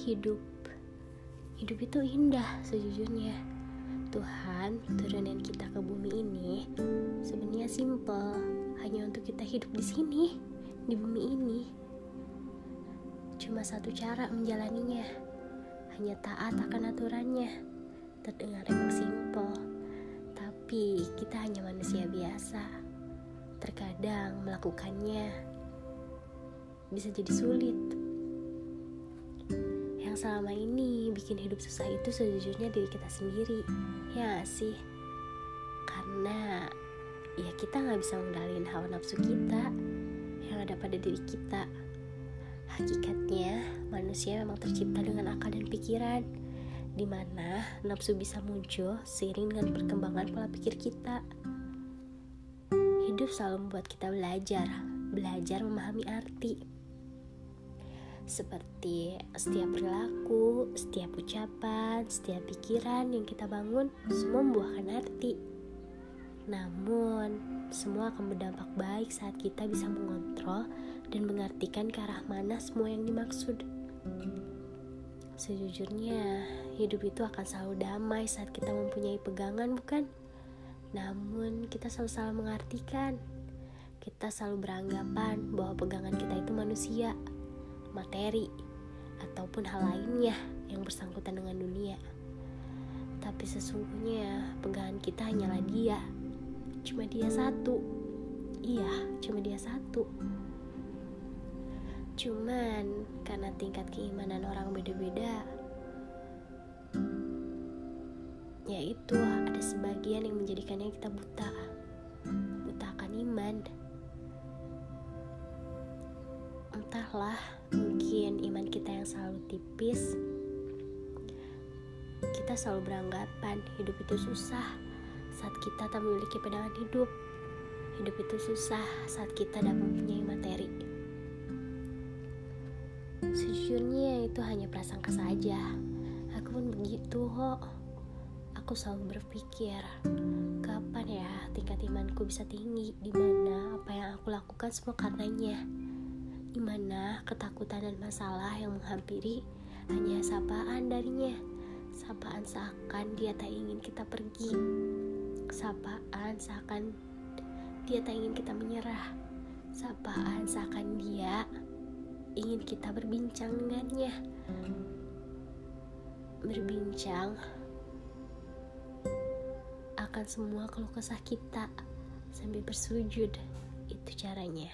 hidup. Hidup itu indah sejujurnya. Tuhan turunin kita ke bumi ini sebenarnya simple, hanya untuk kita hidup di sini, di bumi ini. Cuma satu cara menjalaninya, hanya taat akan aturannya. Terdengar emang simple, tapi kita hanya manusia biasa. Terkadang melakukannya bisa jadi sulit selama ini bikin hidup susah itu sejujurnya diri kita sendiri. Ya sih? Karena ya kita nggak bisa mengendalikan hawa nafsu kita yang ada pada diri kita. Hakikatnya manusia memang tercipta dengan akal dan pikiran di mana nafsu bisa muncul seiring dengan perkembangan pola pikir kita. Hidup selalu membuat kita belajar belajar memahami arti seperti setiap perilaku, setiap ucapan, setiap pikiran yang kita bangun semua membuahkan arti. Namun, semua akan berdampak baik saat kita bisa mengontrol dan mengartikan ke arah mana semua yang dimaksud. Sejujurnya, hidup itu akan selalu damai saat kita mempunyai pegangan, bukan? Namun, kita selalu salah mengartikan. Kita selalu beranggapan bahwa pegangan kita itu manusia materi, ataupun hal lainnya yang bersangkutan dengan dunia. Tapi sesungguhnya pegangan kita hanyalah dia. Cuma dia satu. Iya, cuma dia satu. Cuman karena tingkat keimanan orang beda-beda, yaitu ada sebagian yang menjadikannya kita buta. Buta akan iman. Entahlah, mungkin iman kita yang selalu tipis. Kita selalu beranggapan hidup itu susah saat kita tak memiliki pedangan hidup. Hidup itu susah saat kita tak mempunyai materi. Sejujurnya itu hanya prasangka saja. Aku pun begitu kok. Aku selalu berpikir, kapan ya tingkat imanku bisa tinggi di mana apa yang aku lakukan semua karenanya di mana ketakutan dan masalah yang menghampiri hanya sapaan darinya. Sapaan seakan dia tak ingin kita pergi. Sapaan seakan dia tak ingin kita menyerah. Sapaan seakan dia ingin kita berbincang dengannya. Berbincang akan semua keluh kesah kita sambil bersujud. Itu caranya.